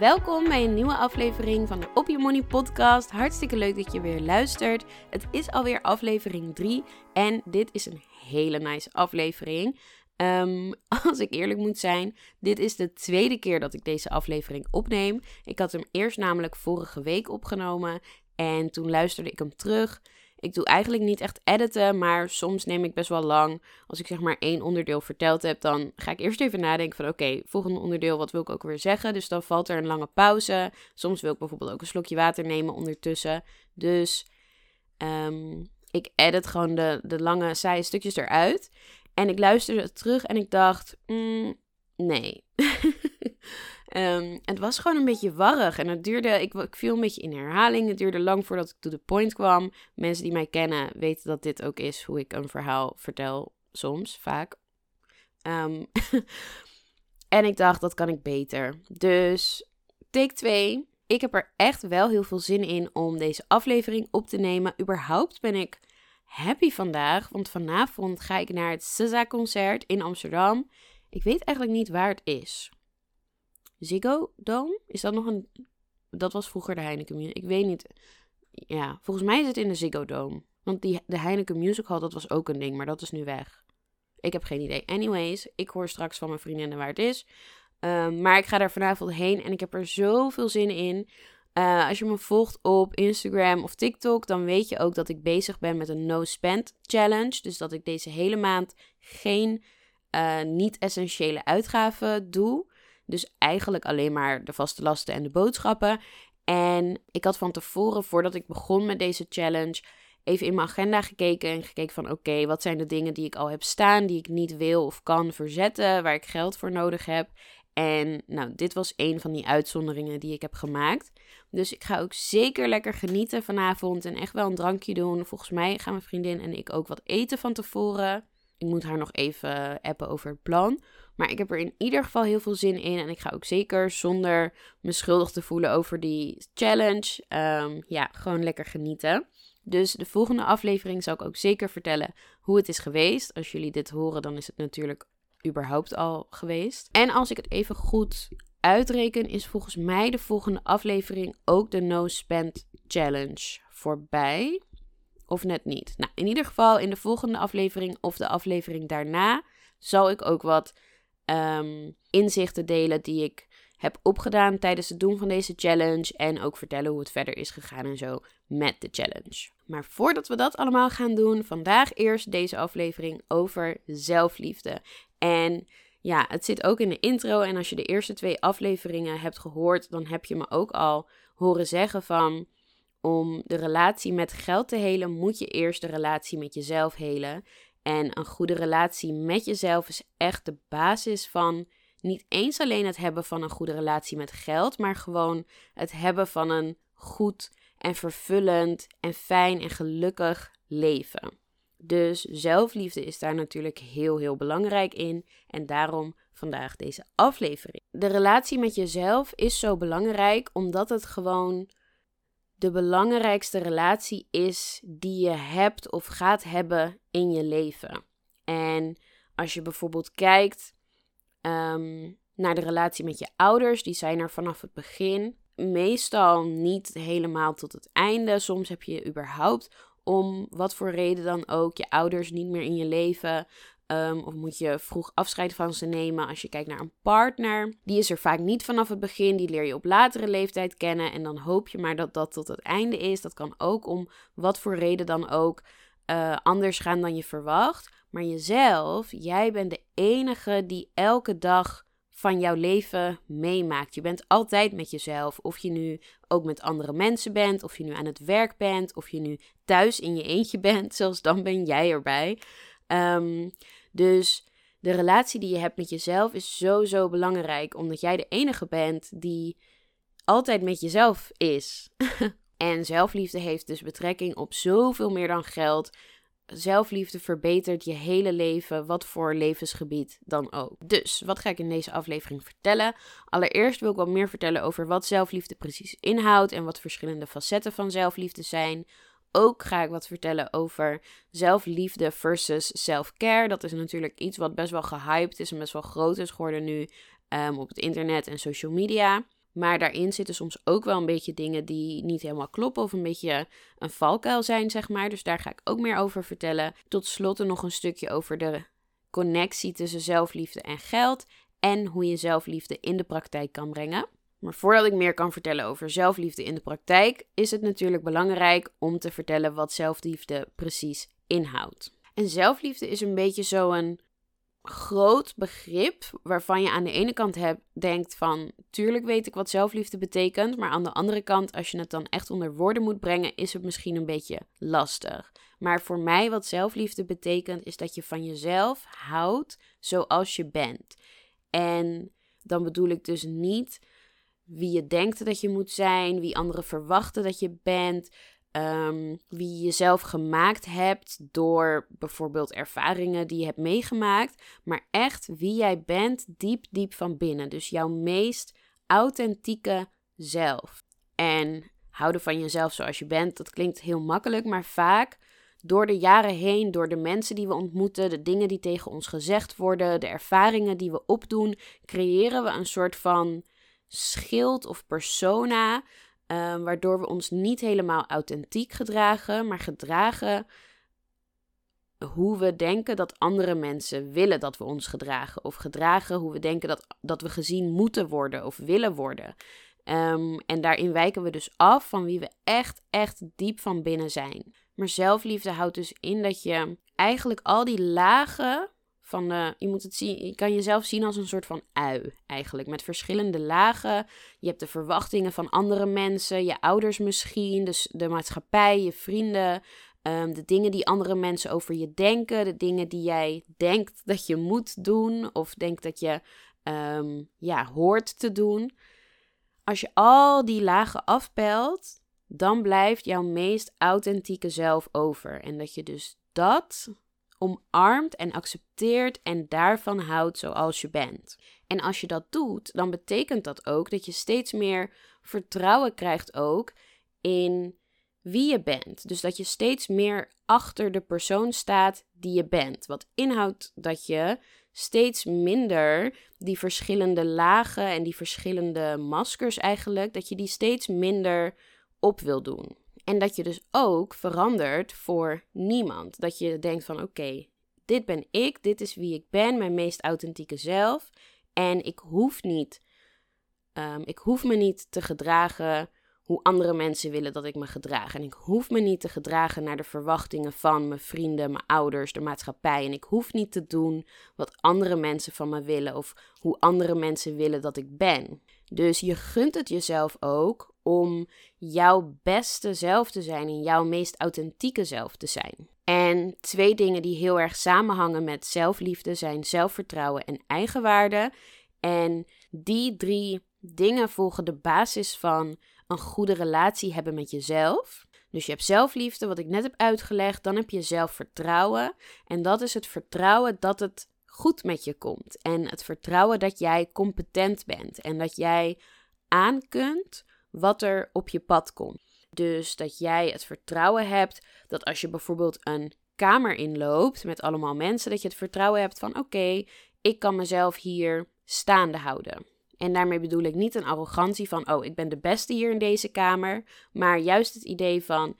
Welkom bij een nieuwe aflevering van de Op Je Money podcast. Hartstikke leuk dat je weer luistert. Het is alweer aflevering 3 en dit is een hele nice aflevering. Um, als ik eerlijk moet zijn, dit is de tweede keer dat ik deze aflevering opneem. Ik had hem eerst namelijk vorige week opgenomen en toen luisterde ik hem terug. Ik doe eigenlijk niet echt editen, maar soms neem ik best wel lang. Als ik zeg maar één onderdeel verteld heb, dan ga ik eerst even nadenken van oké, volgende onderdeel, wat wil ik ook weer zeggen? Dus dan valt er een lange pauze. Soms wil ik bijvoorbeeld ook een slokje water nemen ondertussen. Dus um, ik edit gewoon de, de lange saaie stukjes eruit. En ik luisterde het terug en ik dacht, mm, nee. Um, het was gewoon een beetje warrig en het duurde, ik, ik, viel een beetje in herhaling. Het duurde lang voordat ik to the point kwam. Mensen die mij kennen weten dat dit ook is hoe ik een verhaal vertel, soms, vaak. Um, en ik dacht, dat kan ik beter. Dus take 2. Ik heb er echt wel heel veel zin in om deze aflevering op te nemen. Überhaupt ben ik happy vandaag, want vanavond ga ik naar het SZA-concert in Amsterdam. Ik weet eigenlijk niet waar het is. Ziggo Dome? Is dat nog een... Dat was vroeger de Heineken Music. Ik weet niet. Ja, volgens mij is het in de Ziggo Dome. Want die, de Heineken Music Hall, dat was ook een ding, maar dat is nu weg. Ik heb geen idee. Anyways, ik hoor straks van mijn vriendinnen waar het is. Um, maar ik ga daar vanavond heen en ik heb er zoveel zin in. Uh, als je me volgt op Instagram of TikTok, dan weet je ook dat ik bezig ben met een no spend challenge. Dus dat ik deze hele maand geen uh, niet-essentiële uitgaven doe. Dus eigenlijk alleen maar de vaste lasten en de boodschappen. En ik had van tevoren, voordat ik begon met deze challenge, even in mijn agenda gekeken en gekeken van oké, wat zijn de dingen die ik al heb staan, die ik niet wil of kan verzetten, waar ik geld voor nodig heb. En nou, dit was een van die uitzonderingen die ik heb gemaakt. Dus ik ga ook zeker lekker genieten vanavond en echt wel een drankje doen. Volgens mij gaan mijn vriendin en ik ook wat eten van tevoren. Ik moet haar nog even appen over het plan. Maar ik heb er in ieder geval heel veel zin in. En ik ga ook zeker zonder me schuldig te voelen over die challenge. Um, ja, gewoon lekker genieten. Dus de volgende aflevering zal ik ook zeker vertellen hoe het is geweest. Als jullie dit horen, dan is het natuurlijk überhaupt al geweest. En als ik het even goed uitreken, is volgens mij de volgende aflevering ook de No Spend Challenge voorbij. Of net niet. Nou, in ieder geval in de volgende aflevering of de aflevering daarna zal ik ook wat um, inzichten delen die ik heb opgedaan tijdens het doen van deze challenge. En ook vertellen hoe het verder is gegaan en zo met de challenge. Maar voordat we dat allemaal gaan doen, vandaag eerst deze aflevering over zelfliefde. En ja, het zit ook in de intro. En als je de eerste twee afleveringen hebt gehoord, dan heb je me ook al horen zeggen van. Om de relatie met geld te helen, moet je eerst de relatie met jezelf helen. En een goede relatie met jezelf is echt de basis van niet eens alleen het hebben van een goede relatie met geld, maar gewoon het hebben van een goed en vervullend en fijn en gelukkig leven. Dus zelfliefde is daar natuurlijk heel, heel belangrijk in. En daarom vandaag deze aflevering. De relatie met jezelf is zo belangrijk omdat het gewoon de belangrijkste relatie is die je hebt of gaat hebben in je leven. En als je bijvoorbeeld kijkt um, naar de relatie met je ouders, die zijn er vanaf het begin. Meestal niet helemaal tot het einde. Soms heb je überhaupt om wat voor reden dan ook je ouders niet meer in je leven. Um, of moet je vroeg afscheid van ze nemen als je kijkt naar een partner. Die is er vaak niet vanaf het begin. Die leer je op latere leeftijd kennen. En dan hoop je maar dat dat tot het einde is. Dat kan ook om wat voor reden dan ook. eh, anders gaan dan je verwacht. Maar jezelf, jij bent de enige die elke dag van jouw leven meemaakt. Je bent altijd met jezelf. Of je nu ook met andere mensen bent, of je nu aan het werk bent, of je nu thuis in je eentje bent. Zelfs dan ben jij erbij. Ehm, dus de relatie die je hebt met jezelf is zo, zo belangrijk. Omdat jij de enige bent die altijd met jezelf is. en zelfliefde heeft dus betrekking op zoveel meer dan geld. Zelfliefde verbetert je hele leven, wat voor levensgebied dan ook. Dus, wat ga ik in deze aflevering vertellen? Allereerst wil ik wat meer vertellen over wat zelfliefde precies inhoudt en wat verschillende facetten van zelfliefde zijn. Ook ga ik wat vertellen over zelfliefde versus self-care. Dat is natuurlijk iets wat best wel gehyped is en best wel groot is geworden nu um, op het internet en social media. Maar daarin zitten soms ook wel een beetje dingen die niet helemaal kloppen of een beetje een valkuil zijn, zeg maar. Dus daar ga ik ook meer over vertellen. Tot slot nog een stukje over de connectie tussen zelfliefde en geld en hoe je zelfliefde in de praktijk kan brengen. Maar voordat ik meer kan vertellen over zelfliefde in de praktijk, is het natuurlijk belangrijk om te vertellen wat zelfliefde precies inhoudt. En zelfliefde is een beetje zo'n groot begrip waarvan je aan de ene kant denkt van tuurlijk weet ik wat zelfliefde betekent, maar aan de andere kant als je het dan echt onder woorden moet brengen, is het misschien een beetje lastig. Maar voor mij wat zelfliefde betekent is dat je van jezelf houdt zoals je bent. En dan bedoel ik dus niet wie je denkt dat je moet zijn, wie anderen verwachten dat je bent, um, wie je jezelf gemaakt hebt door bijvoorbeeld ervaringen die je hebt meegemaakt, maar echt wie jij bent diep, diep van binnen. Dus jouw meest authentieke zelf. En houden van jezelf zoals je bent, dat klinkt heel makkelijk, maar vaak door de jaren heen, door de mensen die we ontmoeten, de dingen die tegen ons gezegd worden, de ervaringen die we opdoen, creëren we een soort van schild of persona Ehm, waardoor we ons niet helemaal authentiek gedragen, maar gedragen hoe we denken dat andere mensen willen dat we ons gedragen. Of gedragen hoe we denken dat, dat we gezien moeten worden of willen worden. Ehm, en daarin wijken we dus af van wie we echt, echt diep van binnen zijn. Maar zelfliefde houdt dus in dat je eigenlijk al die lagen van de, je moet het zien, je kan jezelf zien als een soort van ui eigenlijk, met verschillende lagen. Je hebt de verwachtingen van andere mensen, je ouders misschien, dus de maatschappij, je vrienden, ehm, de dingen die andere mensen over je denken, de dingen die jij denkt dat je moet doen of denkt dat je um, ja, hoort te doen. Als je al die lagen afpelt, dan blijft jouw meest authentieke zelf over. En dat je dus dat omarmt en accepteert en daarvan houdt zoals je bent. En als je dat doet, dan betekent dat ook dat je steeds meer vertrouwen krijgt ook in wie je bent. Dus dat je steeds meer achter de persoon staat die je bent. Wat inhoudt dat je steeds minder die verschillende lagen en die verschillende maskers eigenlijk, dat je die steeds minder op wil doen. En dat je dus ook verandert voor niemand. Dat je denkt van oké, dit ben ik, dit is wie ik ben, mijn meest authentieke zelf. En ik hoef niet, um, ik hoef me niet te gedragen hoe andere mensen willen dat ik me gedraag. En ik hoef me niet te gedragen naar de verwachtingen van mijn vrienden, mijn ouders, de maatschappij. En ik hoef niet te doen wat andere mensen van me willen of hoe andere mensen willen dat ik ben. Dus je gunt het jezelf ook om jouw beste zelf te zijn en jouw meest authentieke zelf te zijn. En twee dingen die heel erg samenhangen met zelfliefde zijn zelfvertrouwen en eigenwaarde. En die drie dingen volgen de basis van een goede relatie hebben met jezelf. Dus je hebt zelfliefde, wat ik net heb uitgelegd. Dan heb je zelfvertrouwen. En dat is het vertrouwen dat het goed met je komt. En het vertrouwen dat jij competent bent. En dat jij aan kunt wat er op je pad komt. Dus dat jij het vertrouwen hebt dat als je bijvoorbeeld een kamer inloopt met allemaal mensen, dat je het vertrouwen hebt van oké, ik kan mezelf hier staande houden. En daarmee bedoel ik niet een arrogantie van oh, ik ben de beste hier in deze kamer, maar juist het idee van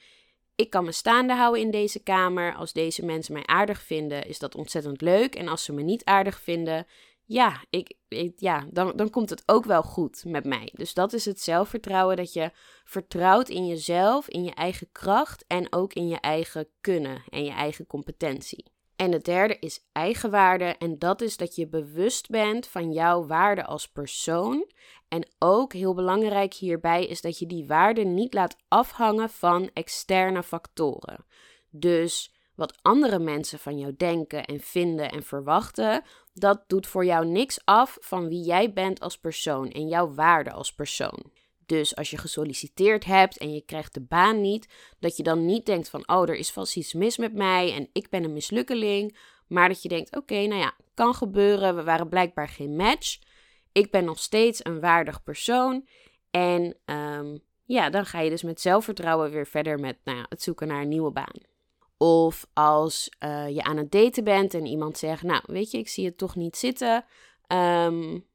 ik kan me staande houden in deze kamer. Als deze mensen mij aardig vinden, is dat ontzettend leuk. En als ze me niet aardig vinden, ja, ik, ja dan, dan komt het ook wel goed met mij. Dus dat is het zelfvertrouwen dat je vertrouwt in jezelf, in je eigen kracht en ook in je eigen kunnen en je eigen competentie. En het derde is eigenwaarde en dat is dat je bewust bent van jouw waarde als persoon. En ook heel belangrijk hierbij is dat je die waarde niet laat afhangen van externe factoren. Dus wat andere mensen van jou denken en vinden en verwachten, dat doet voor jou niks af van wie jij bent als persoon en jouw waarde als persoon. Dus als je gesolliciteerd hebt en je krijgt de baan niet, dat je dan niet denkt van, oh, er is vast iets mis met mij en ik ben een mislukkeling. Maar dat je denkt, oké, nou ja, kan gebeuren, we waren blijkbaar geen match. Ik ben nog steeds een waardig persoon. En ehm, ja, dan ga je dus met zelfvertrouwen weer verder met nou ja, het zoeken naar een nieuwe baan. Of als uh, je aan het daten bent en iemand zegt, nou weet je, ik zie het toch niet zitten. Um,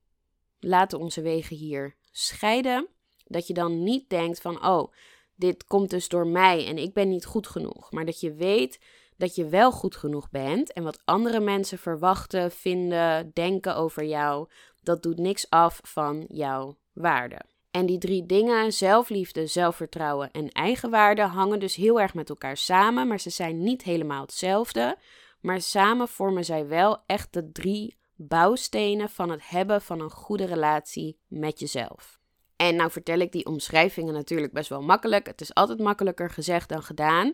laten onze wegen hier scheiden. Dat je dan niet denkt van, oh, dit komt dus door mij en ik ben niet goed genoeg. Maar dat je weet dat je wel goed genoeg bent en wat andere mensen verwachten, vinden, denken over jou, dat doet niks af van jouw waarde. En die drie dingen, zelfliefde, zelfvertrouwen en eigenwaarde, hangen dus heel erg met elkaar samen, maar ze zijn niet helemaal hetzelfde. Maar samen vormen zij wel echt de drie bouwstenen van het hebben van een goede relatie met jezelf. En nou vertel ik die omschrijvingen natuurlijk best wel makkelijk. Het is altijd makkelijker gezegd dan gedaan.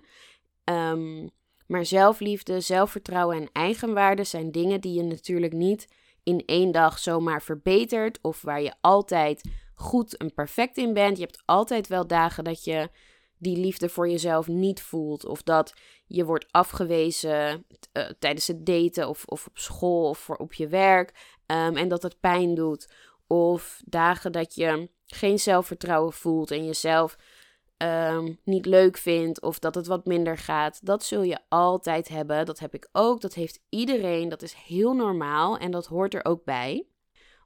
Um, maar zelfliefde, zelfvertrouwen en eigenwaarde zijn dingen die je natuurlijk niet in één dag zomaar verbetert. Of waar je altijd goed en perfect in bent. Je hebt altijd wel dagen dat je die liefde voor jezelf niet voelt. Of dat je wordt afgewezen uh, tijdens het daten of, of op school of voor, op je werk. Um, en dat het pijn doet. Of dagen dat je geen zelfvertrouwen voelt en jezelf um, niet leuk vindt of dat het wat minder gaat. Dat zul je altijd hebben. Dat heb ik ook. Dat heeft iedereen. Dat is heel normaal en dat hoort er ook bij.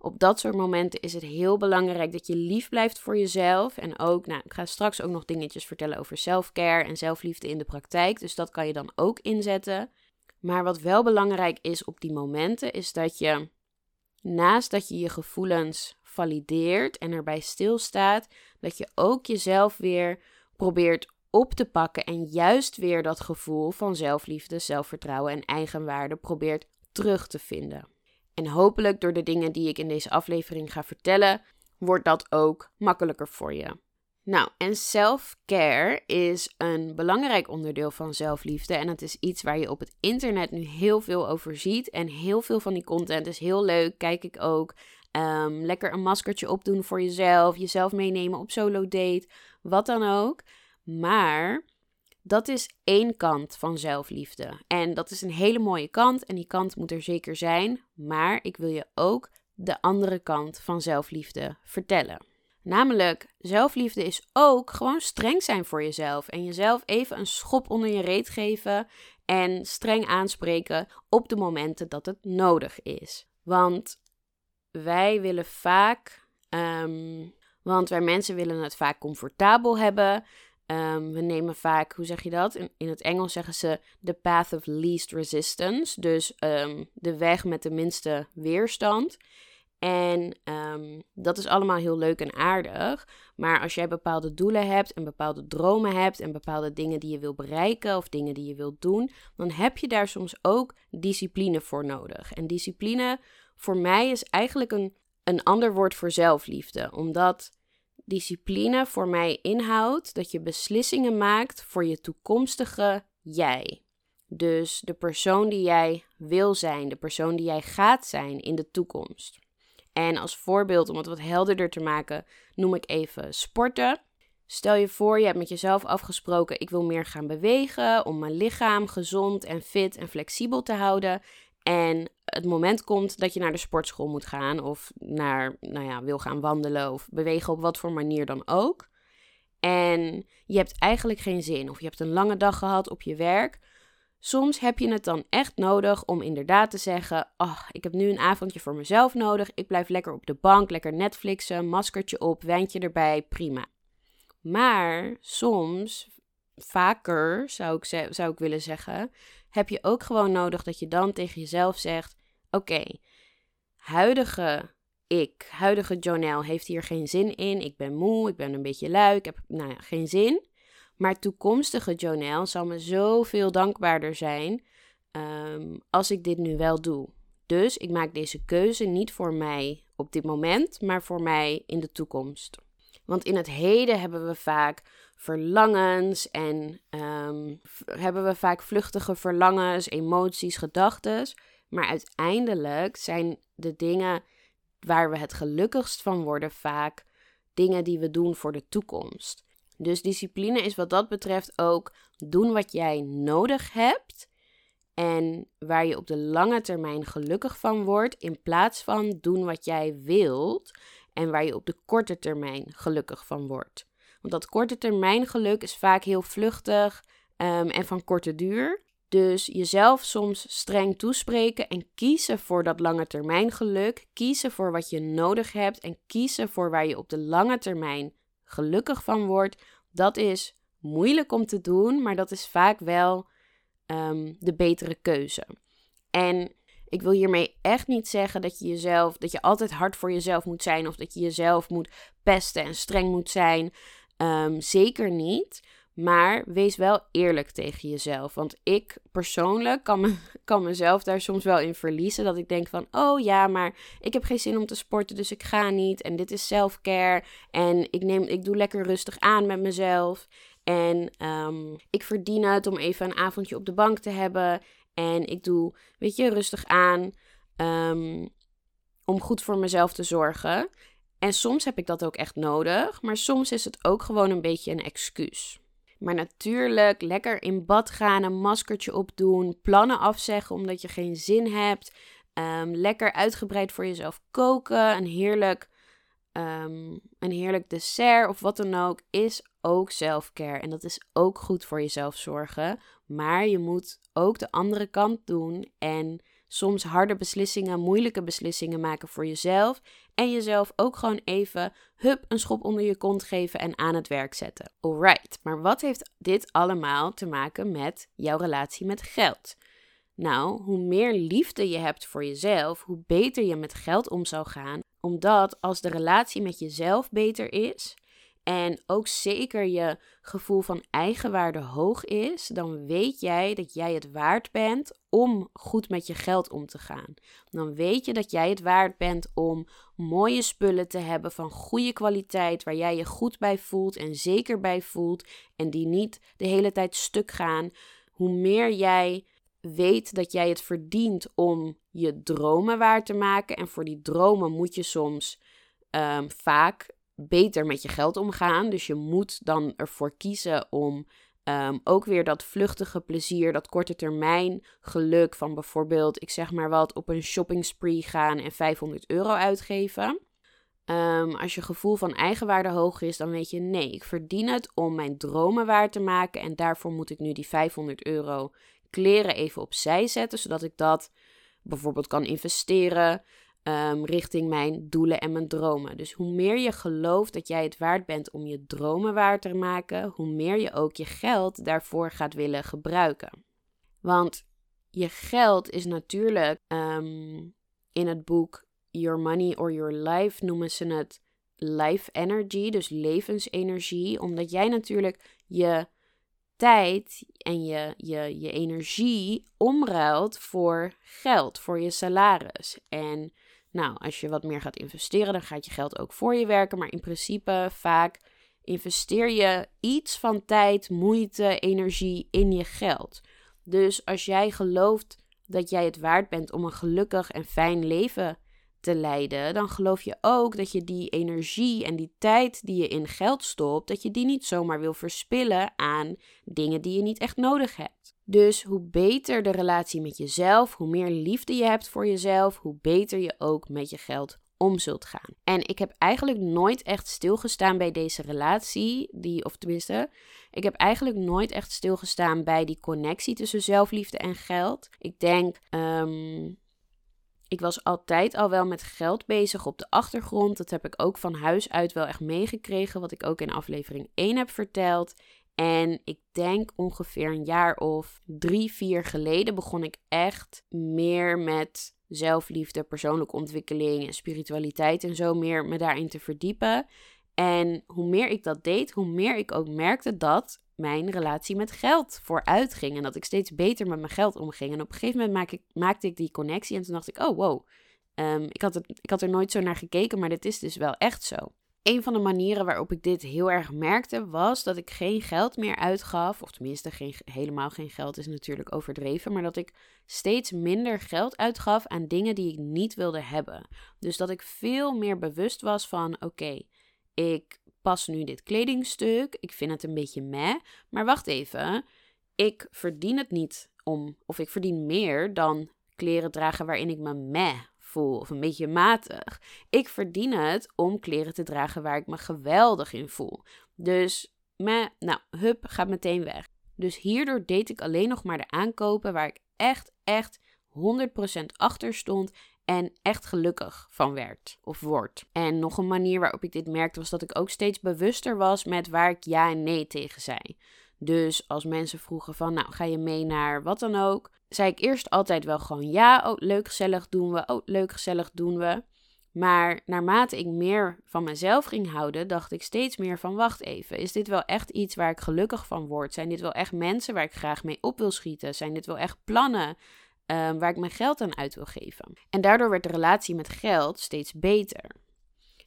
Op dat soort momenten is het heel belangrijk dat je lief blijft voor jezelf. En ook, nou, ik ga straks ook nog dingetjes vertellen over selfcare en zelfliefde in de praktijk. Dus dat kan je dan ook inzetten. Maar wat wel belangrijk is op die momenten, is dat je naast dat je je gevoelens valideert en erbij stilstaat, dat je ook jezelf weer probeert op te pakken en juist weer dat gevoel van zelfliefde, zelfvertrouwen en eigenwaarde probeert terug te vinden. En hopelijk door de dingen die ik in deze aflevering ga vertellen, wordt dat ook makkelijker voor je. Nou, en self-care is een belangrijk onderdeel van zelfliefde. En het is iets waar je op het internet nu heel veel over ziet. En heel veel van die content is heel leuk, kijk ik ook. Um, lekker een maskertje opdoen voor jezelf, jezelf meenemen op solo date, wat dan ook. Maar dat is één kant van zelfliefde. En dat is een hele mooie kant en die kant moet er zeker zijn. Maar ik wil je ook de andere kant van zelfliefde vertellen. Namelijk, zelfliefde is ook gewoon streng zijn voor jezelf. En jezelf even een schop onder je reet geven. En streng aanspreken op de momenten dat het nodig is. Want wij willen vaak, um, want wij mensen willen het vaak comfortabel hebben. Um, we nemen vaak, hoe zeg je dat? In, het Engels zeggen ze the path of least resistance. Dus um, de weg met de minste weerstand. En um, dat is allemaal heel leuk en aardig. Maar als jij bepaalde doelen hebt en bepaalde dromen hebt en bepaalde dingen die je wil bereiken of dingen die je wilt doen, dan heb je daar soms ook discipline voor nodig. En discipline voor mij is eigenlijk een, een ander woord voor zelfliefde. Omdat discipline voor mij inhoudt dat je beslissingen maakt voor je toekomstige jij. Dus de persoon die jij wil zijn, de persoon die jij gaat zijn in de toekomst. En als voorbeeld, om het wat helderder te maken, noem ik even sporten. Stel je voor, je hebt met jezelf afgesproken: ik wil meer gaan bewegen om mijn lichaam gezond en fit en flexibel te houden. En het moment komt dat je naar de sportschool moet gaan of naar, nou ja, wil gaan wandelen of bewegen op wat voor manier dan ook. En je hebt eigenlijk geen zin of je hebt een lange dag gehad op je werk. Soms heb je het dan echt nodig om inderdaad te zeggen: Oh, ik heb nu een avondje voor mezelf nodig. Ik blijf lekker op de bank, lekker Netflixen, maskertje op, wijntje erbij, prima. Maar soms, vaker zou ik, zou ik willen zeggen, heb je ook gewoon nodig dat je dan tegen jezelf zegt: Oké, huidige ik, huidige Jonelle, heeft hier geen zin in. Ik ben moe, ik ben een beetje lui, ik heb nou ja, geen zin. Maar toekomstige Jonelle zal me zoveel dankbaarder zijn um, als ik dit nu wel doe. Dus ik maak deze keuze niet voor mij op dit moment, maar voor mij in de toekomst. Want in het heden hebben we vaak verlangens en um, hebben we vaak vluchtige verlangens, emoties, gedachten. Maar uiteindelijk zijn de dingen waar we het gelukkigst van worden vaak dingen die we doen voor de toekomst. Dus discipline is wat dat betreft ook doen wat jij nodig hebt en waar je op de lange termijn gelukkig van wordt, in plaats van doen wat jij wilt en waar je op de korte termijn gelukkig van wordt. Want dat korte termijn geluk is vaak heel vluchtig um, en van korte duur. Dus jezelf soms streng toespreken en kiezen voor dat lange termijn geluk, kiezen voor wat je nodig hebt en kiezen voor waar je op de lange termijn gelukkig van wordt, dat is moeilijk om te doen, maar dat is vaak wel Ehm, de betere keuze. En ik wil hiermee echt niet zeggen dat je jezelf, dat je altijd hard voor jezelf moet zijn of dat je jezelf moet pesten en streng moet zijn. Ehm, zeker niet. Maar wees wel eerlijk tegen jezelf. Want ik persoonlijk kan, me, kan mezelf daar soms wel in verliezen. Dat ik denk van, oh ja, maar ik heb geen zin om te sporten, dus ik ga niet. En dit is self-care. En ik, neem, ik doe lekker rustig aan met mezelf. En um, ik verdien het om even een avondje op de bank te hebben. En ik doe, weet je, rustig aan. Um, om goed voor mezelf te zorgen. En soms heb ik dat ook echt nodig. Maar soms is het ook gewoon een beetje een excuus. Maar natuurlijk, lekker in bad gaan, een maskertje opdoen, plannen afzeggen omdat je geen zin hebt. Um, lekker uitgebreid voor jezelf koken, een heerlijk, um, een heerlijk dessert of wat dan ook, is ook selfcare. En dat is ook goed voor jezelf zorgen. Maar je moet ook de andere kant doen en soms harde beslissingen, moeilijke beslissingen maken voor jezelf. En jezelf ook gewoon even, hup, een schop onder je kont geven en aan het werk zetten. Alright, maar wat heeft dit allemaal te maken met jouw relatie met geld? Nou, hoe meer liefde je hebt voor jezelf, hoe beter je met geld om zou gaan. Omdat als de relatie met jezelf beter is, en ook zeker je gevoel van eigenwaarde hoog is, dan weet jij dat jij het waard bent om goed met je geld om te gaan. Dan weet je dat jij het waard bent om mooie spullen te hebben van goede kwaliteit, waar jij je goed bij voelt en zeker bij voelt en die niet de hele tijd stuk gaan. Hoe meer jij weet dat jij het verdient om je dromen waar te maken en voor die dromen moet je soms um, vaak beter met je geld omgaan. Dus je moet dan ervoor kiezen om um, ook weer dat vluchtige plezier, dat korte termijn geluk van bijvoorbeeld, ik zeg maar wat, op een shopping spree gaan en 500 euro uitgeven. Um, als je gevoel van eigenwaarde hoog is, dan weet je nee, ik verdien het om mijn dromen waar te maken en daarvoor moet ik nu die 500 euro kleren even opzij zetten, zodat ik dat bijvoorbeeld kan investeren, um, richting mijn doelen en mijn dromen. Dus hoe meer je gelooft dat jij het waard bent om je dromen waar te maken, hoe meer je ook je geld daarvoor gaat willen gebruiken. Want je geld is natuurlijk um, in het boek Your Money or Your Life noemen ze het life energy, dus levensenergie, omdat jij natuurlijk je tijd en je, je, je energie omruilt voor geld, voor je salaris. En nou, als je wat meer gaat investeren, dan gaat je geld ook voor je werken. Maar in principe vaak investeer je iets van tijd, moeite, energie in je geld. Dus als jij gelooft dat jij het waard bent om een gelukkig en fijn leven te leiden, dan geloof je ook dat je die energie en die tijd die je in geld stopt, dat je die niet zomaar wil verspillen aan dingen die je niet echt nodig hebt. Dus hoe beter de relatie met jezelf, hoe meer liefde je hebt voor jezelf, hoe beter je ook met je geld om zult gaan. En ik heb eigenlijk nooit echt stilgestaan bij deze relatie, die, of tenminste, ik heb eigenlijk nooit echt stilgestaan bij die connectie tussen zelfliefde en geld. Ik denk, um, ik was altijd al wel met geld bezig op de achtergrond. Dat heb ik ook van huis uit wel echt meegekregen, wat ik ook in aflevering 1 heb verteld. En ik denk ongeveer een jaar of drie, vier geleden begon ik echt meer met zelfliefde, persoonlijke ontwikkeling en spiritualiteit en zo meer me daarin te verdiepen. En hoe meer ik dat deed, hoe meer ik ook merkte dat mijn relatie met geld vooruit ging. En dat ik steeds beter met mijn geld omging. En op een gegeven moment ik, maakte ik die connectie. En toen dacht ik, oh wow, um, ik, had het, ik had er nooit zo naar gekeken, maar dit is dus wel echt zo. Een van de manieren waarop ik dit heel erg merkte, was dat ik geen geld meer uitgaf. Of tenminste, geen, helemaal geen geld is natuurlijk overdreven. Maar dat ik steeds minder geld uitgaf aan dingen die ik niet wilde hebben. Dus dat ik veel meer bewust was van: oké, ik pas nu dit kledingstuk. Ik vind het een beetje meh. Maar wacht even. Ik verdien het niet om. Of ik verdien meer dan kleren dragen waarin ik me meh voel. Of een beetje matig. Ik verdien het om kleren te dragen waar ik me geweldig in voel. Dus meh, nou, hup, gaat meteen weg. Dus hierdoor deed ik alleen nog maar de aankopen waar ik echt, echt 100% achter stond en echt gelukkig van werd of word. En nog een manier waarop ik dit merkte was dat ik ook steeds bewuster was met waar ik ja en nee tegen zei. Dus als mensen vroegen van, nou, ga je mee naar wat dan ook, zei ik eerst altijd wel gewoon ja, oh, leuk gezellig doen we, oh, leuk gezellig doen we. Maar naarmate ik meer van mezelf ging houden, dacht ik steeds meer van: wacht even, is dit wel echt iets waar ik gelukkig van word? Zijn dit wel echt mensen waar ik graag mee op wil schieten? Zijn dit wel echt plannen Ehm, waar ik mijn geld aan uit wil geven. En daardoor werd de relatie met geld steeds beter.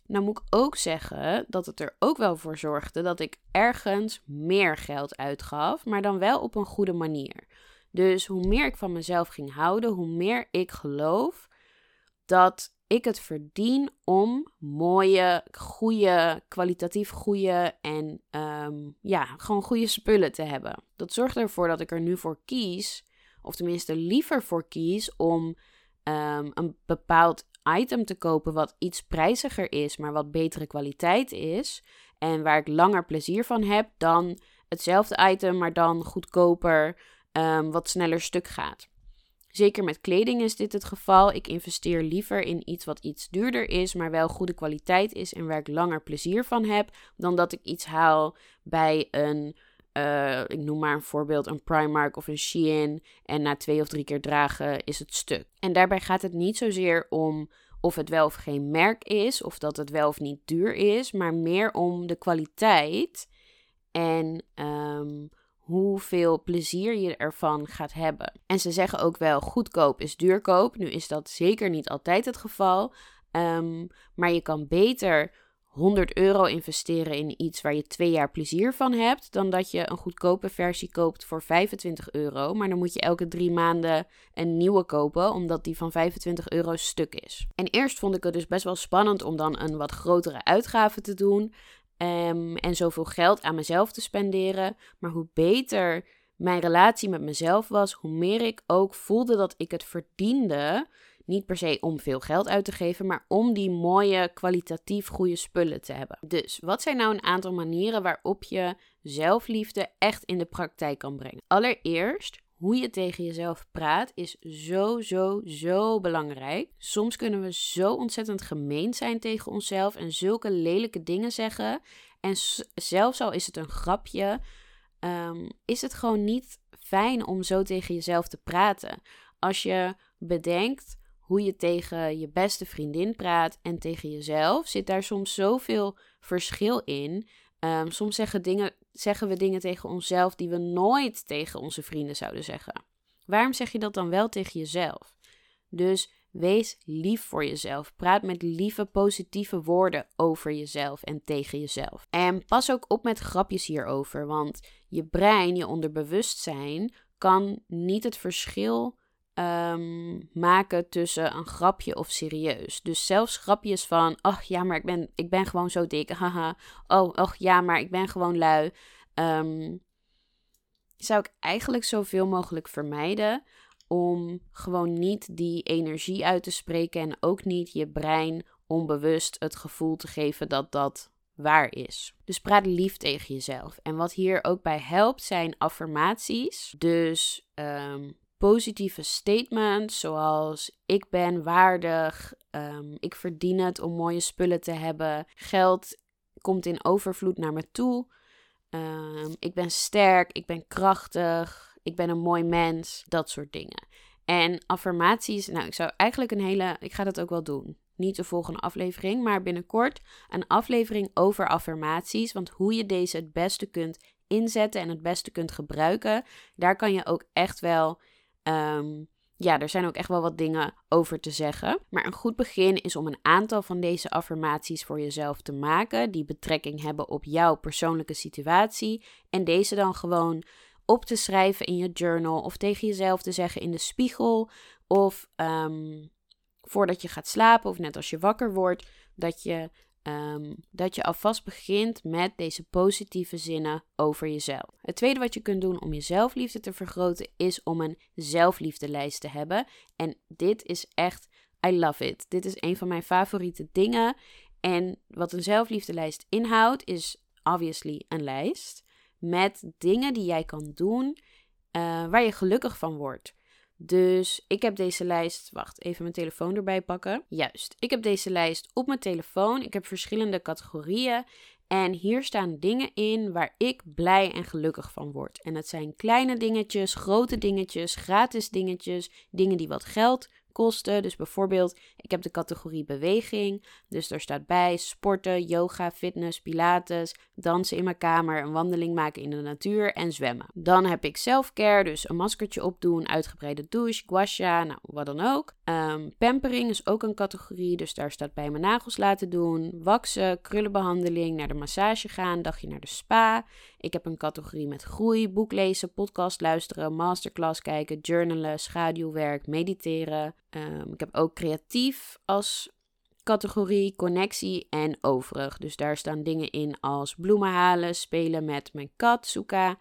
Nou moet ik ook zeggen dat het er ook wel voor zorgde dat ik ergens meer geld uitgaf, maar dan wel op een goede manier. Dus hoe meer ik van mezelf ging houden, hoe meer ik geloof dat ik het verdien om mooie, goede, kwalitatief goede en um, ja, gewoon goede spullen te hebben. Dat zorgt ervoor dat ik er nu voor kies of tenminste liever voor kies om ehm, een bepaald item te kopen wat iets prijziger is, maar wat betere kwaliteit is. En waar ik langer plezier van heb dan hetzelfde item, maar dan goedkoper, um, wat sneller stuk gaat. Zeker met kleding is dit het geval. Ik investeer liever in iets wat iets duurder is, maar wel goede kwaliteit is en waar ik langer plezier van heb, dan dat ik iets haal bij een uh, ik noem maar een voorbeeld, een Primark of een Shein. En na twee of drie keer dragen is het stuk. En daarbij gaat het niet zozeer om of het wel of geen merk is, of dat het wel of niet duur is, maar meer om de kwaliteit en um, hoeveel plezier je ervan gaat hebben. En ze zeggen ook wel: goedkoop is duurkoop. Nu is dat zeker niet altijd het geval, um, maar je kan beter 100 euro investeren in iets waar je twee jaar plezier van hebt, dan dat je een goedkope versie koopt voor 25 euro. Maar dan moet je elke drie maanden een nieuwe kopen, omdat die van 25 euro stuk is. En eerst vond ik het dus best wel spannend om dan een wat grotere uitgave te doen um, en zoveel geld aan mezelf te spenderen. Maar hoe beter mijn relatie met mezelf was, hoe meer ik ook voelde dat ik het verdiende niet per se om veel geld uit te geven, maar om die mooie, kwalitatief goede spullen te hebben. Dus wat zijn nou een aantal manieren waarop je zelfliefde echt in de praktijk kan brengen? Allereerst, hoe je tegen jezelf praat is zo, zo, zo belangrijk. Soms kunnen we zo ontzettend gemeen zijn tegen onszelf en zulke lelijke dingen zeggen. En zelfs al is het een grapje, ehm, is het gewoon niet fijn om zo tegen jezelf te praten. Als je bedenkt hoe je tegen je beste vriendin praat en tegen jezelf, zit daar soms zoveel verschil in. Um, soms zeggen, dingen, zeggen we dingen tegen onszelf die we nooit tegen onze vrienden zouden zeggen. Waarom zeg je dat dan wel tegen jezelf? Dus wees lief voor jezelf. Praat met lieve, positieve woorden over jezelf en tegen jezelf. En pas ook op met grapjes hierover, want je brein, je onderbewustzijn, kan niet het verschil Ehm, maken tussen een grapje of serieus. Dus zelfs grapjes van, ach ja, maar ik ben, ik ben gewoon zo dik, haha. Oh, ach ja, maar ik ben gewoon lui. Ehm, zou ik eigenlijk zoveel mogelijk vermijden om gewoon niet die energie uit te spreken en ook niet je brein onbewust het gevoel te geven dat dat waar is. Dus praat lief tegen jezelf. En wat hier ook bij helpt zijn affirmaties. Dus um, positieve statements zoals ik ben waardig, um, ik verdien het om mooie spullen te hebben, geld komt in overvloed naar me toe, um, ik ben sterk, ik ben krachtig, ik ben een mooi mens, dat soort dingen. En affirmaties, nou, ik zou eigenlijk een hele, ik ga dat ook wel doen. Niet de volgende aflevering, maar binnenkort een aflevering over affirmaties. Want hoe je deze het beste kunt inzetten en het beste kunt gebruiken, daar kan je ook echt wel. Ehm, ja, er zijn ook echt wel wat dingen over te zeggen. Maar een goed begin is om een aantal van deze affirmaties voor jezelf te maken, die betrekking hebben op jouw persoonlijke situatie. En deze dan gewoon op te schrijven in je journal of tegen jezelf te zeggen in de spiegel. Of ehm, voordat je gaat slapen of net als je wakker wordt, dat je, um, dat je alvast begint met deze positieve zinnen over jezelf. Het tweede wat je kunt doen om je zelfliefde te vergroten is om een zelfliefdelijst te hebben. En dit is echt, I love it. Dit is een van mijn favoriete dingen. En wat een zelfliefdelijst inhoudt is obviously een lijst met dingen die jij kan doen uh, waar je gelukkig van wordt. Dus ik heb deze lijst. Wacht, even mijn telefoon erbij pakken. Juist, ik heb deze lijst op mijn telefoon. Ik heb verschillende categorieën. En hier staan dingen in waar ik blij en gelukkig van word. En het zijn kleine dingetjes, grote dingetjes, gratis dingetjes, dingen die wat geld kosten. Dus bijvoorbeeld, ik heb de categorie beweging. Dus daar staat bij sporten, yoga, fitness, pilates, dansen in mijn kamer, een wandeling maken in de natuur en zwemmen. Dan heb ik selfcare, dus een maskertje opdoen, uitgebreide douche, guasha, nou wat dan ook. Um, pampering is ook een categorie, dus daar staat bij mijn nagels laten doen, waksen, krullenbehandeling, naar de massage gaan, dagje naar de spa. Ik heb een categorie met groei, boek lezen, podcast luisteren, masterclass kijken, journalen, schaduwwerk, mediteren. Um, ik heb ook creatief als categorie, connectie en overig. Dus daar staan dingen in als bloemen halen, spelen met mijn kat, Suka.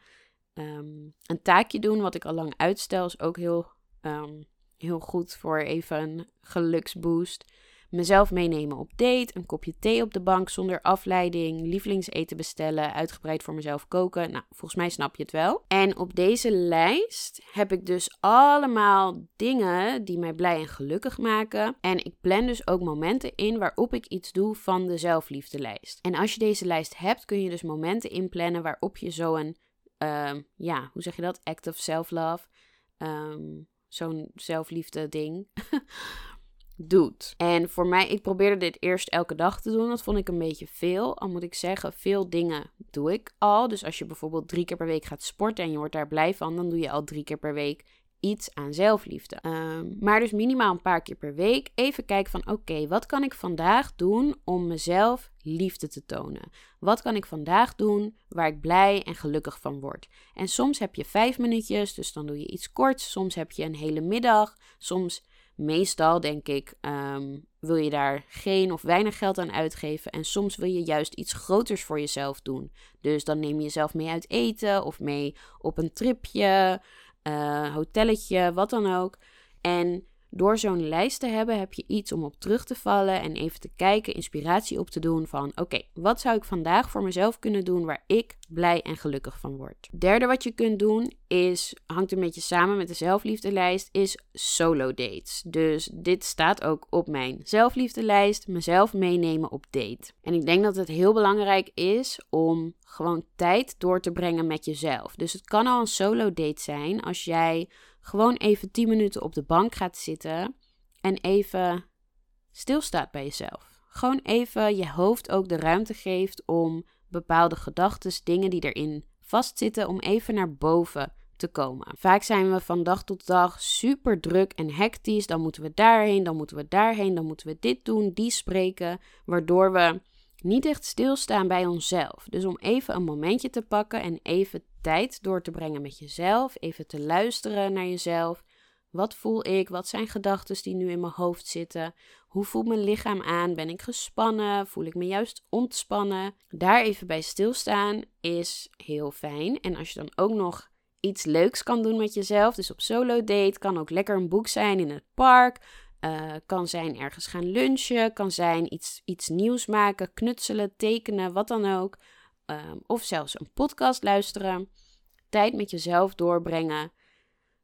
Um, een taakje doen, wat ik al lang uitstel, is ook heel, um, heel goed voor even een geluksboost mezelf meenemen op date, een kopje thee op de bank zonder afleiding, lievelingseten bestellen, uitgebreid voor mezelf koken. Nou, volgens mij snap je het wel. En op deze lijst heb ik dus allemaal dingen die mij blij en gelukkig maken. En ik plan dus ook momenten in waarop ik iets doe van de zelfliefdelijst. En als je deze lijst hebt, kun je dus momenten inplannen waarop je zo'n, uh, ja, hoe zeg je dat? Act of self-love. Um, zo'n zelfliefde ding. doet. En voor mij, ik probeerde dit eerst elke dag te doen. Dat vond ik een beetje veel. Al moet ik zeggen, veel dingen doe ik al. Dus als je bijvoorbeeld drie keer per week gaat sporten en je wordt daar blij van, dan doe je al drie keer per week iets aan zelfliefde. Ehm, maar dus minimaal een paar keer per week even kijken van oké, wat kan ik vandaag doen om mezelf liefde te tonen? Wat kan ik vandaag doen waar ik blij en gelukkig van word? En soms heb je vijf minuutjes, dus dan doe je iets korts. Soms heb je een hele middag. Soms Meestal denk ik, um, wil je daar geen of weinig geld aan uitgeven. En soms wil je juist iets groters voor jezelf doen. Dus dan neem je jezelf mee uit eten of mee op een tripje, uh, hotelletje, wat dan ook. En door zo'n lijst te hebben heb je iets om op terug te vallen en even te kijken, inspiratie op te doen van oké, wat zou ik vandaag voor mezelf kunnen doen waar ik blij en gelukkig van word. Derde wat je kunt doen is, hangt een beetje samen met de zelfliefdelijst, is solo dates. Dus dit staat ook op mijn zelfliefdelijst, mezelf meenemen op date. En ik denk dat het heel belangrijk is om gewoon tijd door te brengen met jezelf. Dus het kan al een solo date zijn als jij gewoon even 10 minuten op de bank gaat zitten en even stilstaat bij jezelf. Gewoon even je hoofd ook de ruimte geeft om bepaalde gedachten, dingen die erin vastzitten, om even naar boven te komen. Vaak zijn we van dag tot dag super druk en hectisch. Dan moeten we daarheen, dan moeten we daarheen, dan moeten we dit doen, die spreken, waardoor we niet echt stilstaan bij onszelf. Dus om even een momentje te pakken en even tijd door te brengen met jezelf, even te luisteren naar jezelf. Wat voel ik? Wat zijn gedachten die nu in mijn hoofd zitten? Hoe voelt mijn lichaam aan? Ben ik gespannen? Voel ik me juist ontspannen? Daar even bij stilstaan is heel fijn. En als je dan ook nog iets leuks kan doen met jezelf, dus op solo date, kan ook lekker een boek zijn in het park. Uh, kan zijn ergens gaan lunchen, kan zijn iets, iets nieuws maken, knutselen, tekenen, wat dan ook. Um, of zelfs een podcast luisteren. Tijd met jezelf doorbrengen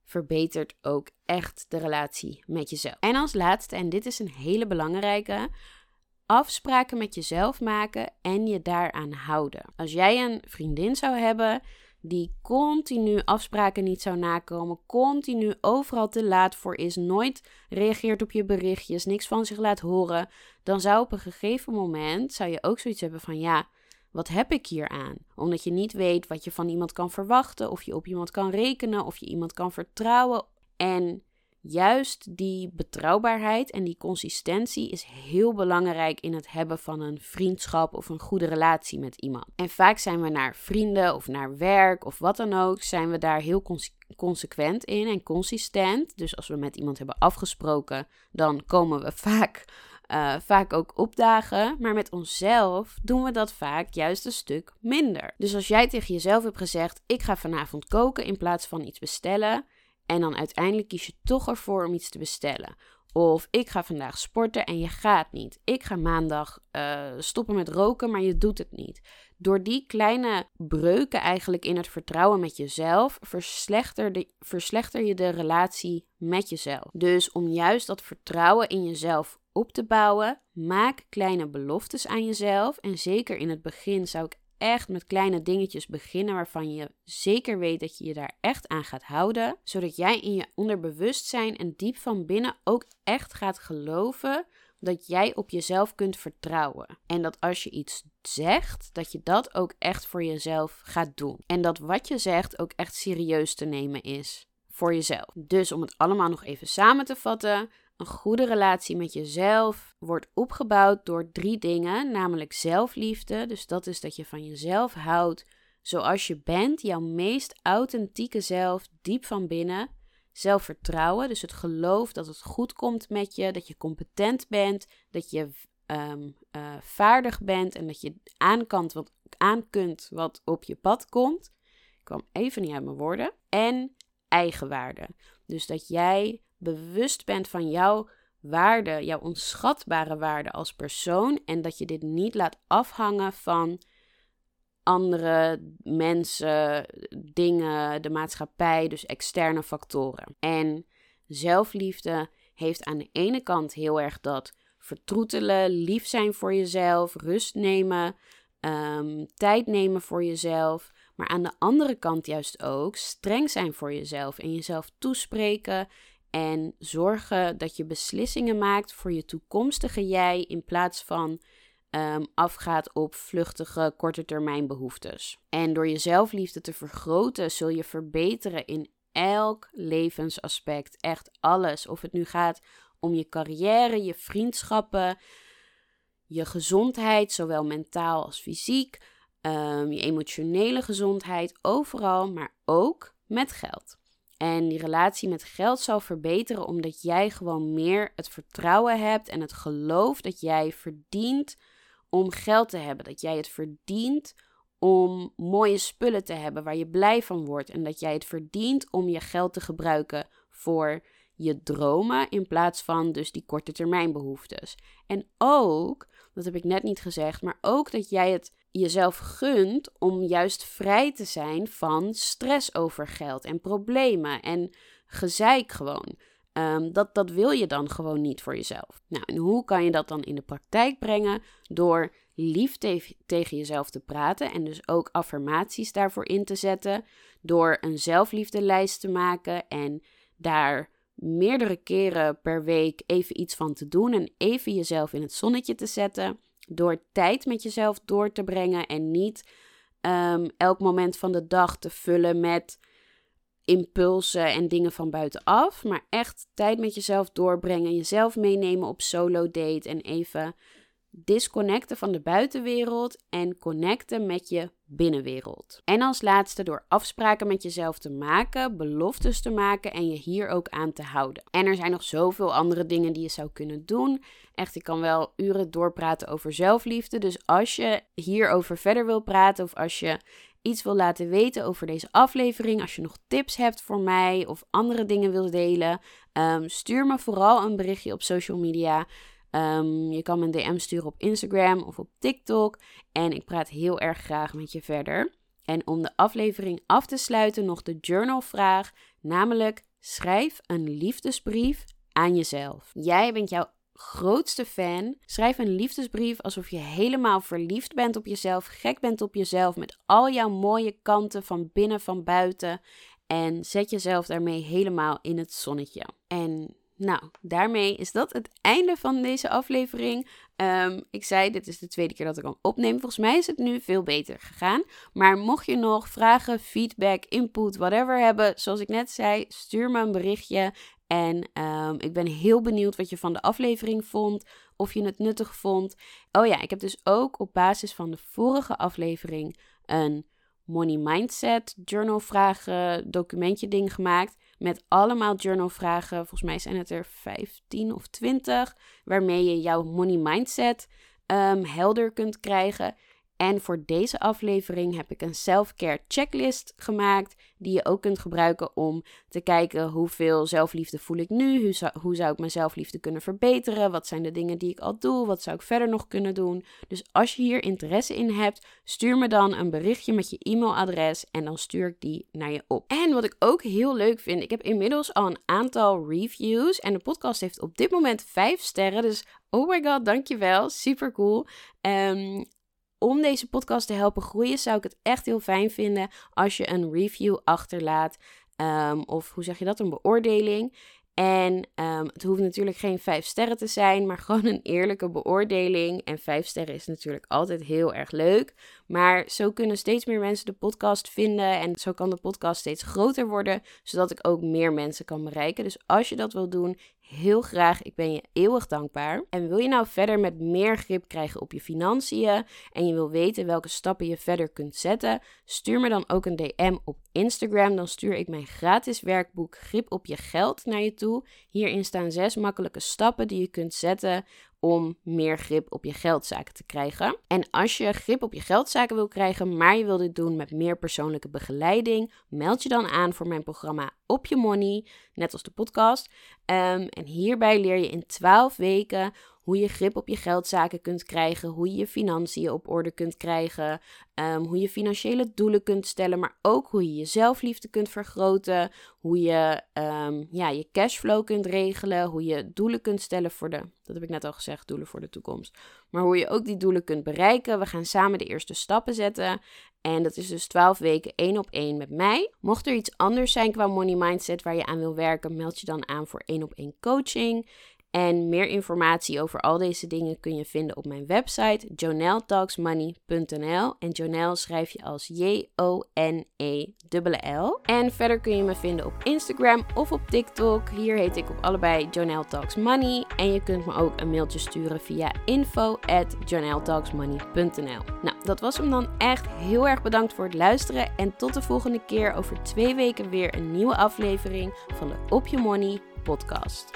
verbetert ook echt de relatie met jezelf. En als laatste, en dit is een hele belangrijke, afspraken met jezelf maken en je daaraan houden. Als jij een vriendin zou hebben die continu afspraken niet zou nakomen, continu overal te laat voor is, nooit reageert op je berichtjes, niks van zich laat horen, dan zou op een gegeven moment zou je ook zoiets hebben van ja, wat heb ik hier aan? Omdat je niet weet wat je van iemand kan verwachten, of je op iemand kan rekenen, of je iemand kan vertrouwen. En juist die betrouwbaarheid en die consistentie is heel belangrijk in het hebben van een vriendschap of een goede relatie met iemand. En vaak zijn we naar vrienden of naar werk of wat dan ook, zijn we daar heel consequent in en consistent. Dus als we met iemand hebben afgesproken, dan komen we vaak uh, vaak ook opdagen. Maar met onszelf doen we dat vaak juist een stuk minder. Dus als jij tegen jezelf hebt gezegd: Ik ga vanavond koken in plaats van iets bestellen. En dan uiteindelijk kies je toch ervoor om iets te bestellen. Of ik ga vandaag sporten en je gaat niet. Ik ga maandag uh, stoppen met roken, maar je doet het niet. Door die kleine breuken eigenlijk in het vertrouwen met jezelf, verslechter, verslechter je de relatie met jezelf. Dus om juist dat vertrouwen in jezelf op te bouwen, maak kleine beloftes aan jezelf. En zeker in het begin zou ik echt met kleine dingetjes beginnen waarvan je zeker weet dat je je daar echt aan gaat houden, zodat jij in je onderbewustzijn en diep van binnen ook echt gaat geloven dat jij op jezelf kunt vertrouwen. En dat als je iets zegt, dat je dat ook echt voor jezelf gaat doen. En dat wat je zegt ook echt serieus te nemen is voor jezelf. Dus om het allemaal nog even samen te vatten. Een goede relatie met jezelf wordt opgebouwd door drie dingen, namelijk zelfliefde. Dus dat is dat je van jezelf houdt zoals je bent, jouw meest authentieke zelf, diep van binnen. Zelfvertrouwen, dus het geloof dat het goed komt met je, dat je competent bent, dat je ehm, eh, vaardig bent en dat je aan, wat, aan kunt wat op je pad komt. Ik kwam even niet uit mijn woorden. En eigenwaarde. Dus dat jij bewust bent van jouw waarde, jouw onschatbare waarde als persoon. En dat je dit niet laat afhangen van andere mensen, dingen, de maatschappij, dus externe factoren. En zelfliefde heeft aan de ene kant heel erg dat vertroetelen, lief zijn voor jezelf, rust nemen, um, tijd nemen voor jezelf. Maar aan de andere kant juist ook streng zijn voor jezelf en jezelf toespreken en zorgen dat je beslissingen maakt voor je toekomstige jij in plaats van um, afgaat op vluchtige korte termijn behoeftes. En door je zelfliefde te vergroten zul je verbeteren in elk levensaspect. Echt alles. Of het nu gaat om je carrière, je vriendschappen, je gezondheid, zowel mentaal als fysiek, um, je emotionele gezondheid, overal, maar ook met geld. En die relatie met geld zal verbeteren omdat jij gewoon meer het vertrouwen hebt en het geloof dat jij verdient om geld te hebben. Dat jij het verdient om mooie spullen te hebben waar je blij van wordt. En dat jij het verdient om je geld te gebruiken voor je dromen in plaats van dus die korte termijn behoeftes. En ook, dat heb ik net niet gezegd, maar ook dat jij het jezelf gunt om juist vrij te zijn van stress over geld en problemen en gezeik gewoon. Ehm, dat, dat wil je dan gewoon niet voor jezelf. Nou, en hoe kan je dat dan in de praktijk brengen? Door lief tegen jezelf te praten en dus ook affirmaties daarvoor in te zetten. Door een zelfliefdelijst te maken en daar meerdere keren per week even iets van te doen en even jezelf in het zonnetje te zetten. Door tijd met jezelf door te brengen en niet um, elk moment van de dag te vullen met impulsen en dingen van buitenaf. Maar echt tijd met jezelf doorbrengen. Jezelf meenemen op solo date. En even disconnecten van de buitenwereld en connecten met je binnenwereld. En als laatste door afspraken met jezelf te maken, beloftes te maken en je hier ook aan te houden. En er zijn nog zoveel andere dingen die je zou kunnen doen. Echt, ik kan wel uren doorpraten over zelfliefde. Dus als je hierover verder wil praten of als je iets wil laten weten over deze aflevering, als je nog tips hebt voor mij of andere dingen wilt delen, um, stuur me vooral een berichtje op social media. Um, je kan me een DM sturen op Instagram of op TikTok. En ik praat heel erg graag met je verder. En om de aflevering af te sluiten, nog de journalvraag. Namelijk, schrijf een liefdesbrief aan jezelf. Jij bent jouw grootste fan. Schrijf een liefdesbrief alsof je helemaal verliefd bent op jezelf, gek bent op jezelf, met al jouw mooie kanten van binnen, van buiten. En zet jezelf daarmee helemaal in het zonnetje. En nou, daarmee is dat het einde van deze aflevering. Ehm, ik zei, dit is de tweede keer dat ik hem opneem. Volgens mij is het nu veel beter gegaan. Maar mocht je nog vragen, feedback, input, whatever hebben, zoals ik net zei, stuur me een berichtje. En ehm, ik ben heel benieuwd wat je van de aflevering vond. Of je het nuttig vond. Oh ja, ik heb dus ook op basis van de vorige aflevering een Money Mindset journal vragen documentje ding gemaakt. Met allemaal journal vragen. Volgens mij zijn het er 15 of 20. Waarmee je jouw money mindset um, helder kunt krijgen. En voor deze aflevering heb ik een self-care checklist gemaakt. Die je ook kunt gebruiken om te kijken hoeveel zelfliefde voel ik nu. Hoe zou, ik mijn zelfliefde kunnen verbeteren? Wat zijn de dingen die ik al doe? Wat zou ik verder nog kunnen doen? Dus als je hier interesse in hebt, stuur me dan een berichtje met je e-mailadres. En dan stuur ik die naar je op. En wat ik ook heel leuk vind, ik heb inmiddels al een aantal reviews. En de podcast heeft op dit moment 5 sterren. Dus Oh my god, dankjewel. Super cool. Um, om deze podcast te helpen groeien, zou ik het echt heel fijn vinden als je een review achterlaat. Um, of hoe zeg je dat? Een beoordeling. En um, het hoeft natuurlijk geen vijf sterren te zijn, maar gewoon een eerlijke beoordeling. En vijf sterren is natuurlijk altijd heel erg leuk. Maar zo kunnen steeds meer mensen de podcast vinden. En zo kan de podcast steeds groter worden, zodat ik ook meer mensen kan bereiken. Dus als je dat wil doen, heel graag. Ik ben je eeuwig dankbaar. En wil je nou verder met meer grip krijgen op je financiën en je wil weten welke stappen je verder kunt zetten, stuur me dan ook een DM op Instagram. Dan stuur ik mijn gratis werkboek Grip op je geld naar je toe. Hierin staan zes makkelijke stappen die je kunt zetten om meer grip op je geldzaken te krijgen. En als je grip op je geldzaken wil krijgen, maar je wil dit doen met meer persoonlijke begeleiding, meld je dan aan voor mijn programma Op Je Money, net als de podcast. Um, en hierbij leer je in 12 weken hoe je grip op je geldzaken kunt krijgen, hoe je je financiën op orde kunt krijgen, um, hoe je financiële doelen kunt stellen, maar ook hoe je je zelfliefde kunt vergroten, hoe je um, ja, je cashflow kunt regelen, hoe je doelen kunt stellen voor de, dat heb ik net al gezegd, doelen voor de toekomst, maar hoe je ook die doelen kunt bereiken. We gaan samen de eerste stappen zetten en dat is dus 12 weken één op één met mij. Mocht er iets anders zijn qua money mindset waar je aan wil werken, meld je dan aan voor één op één coaching. En meer informatie over al deze dingen kun je vinden op mijn website joneltalksmoney.nl. En Jonel schrijf je als J-O-N-E-L-L. En verder kun je me vinden op Instagram of op TikTok. Hier heet ik op allebei Jonel. En je kunt me ook een mailtje sturen via info Nou, dat was hem dan echt. Heel erg bedankt voor het luisteren. En tot de volgende keer over twee weken weer een nieuwe aflevering van de Op Je Money podcast.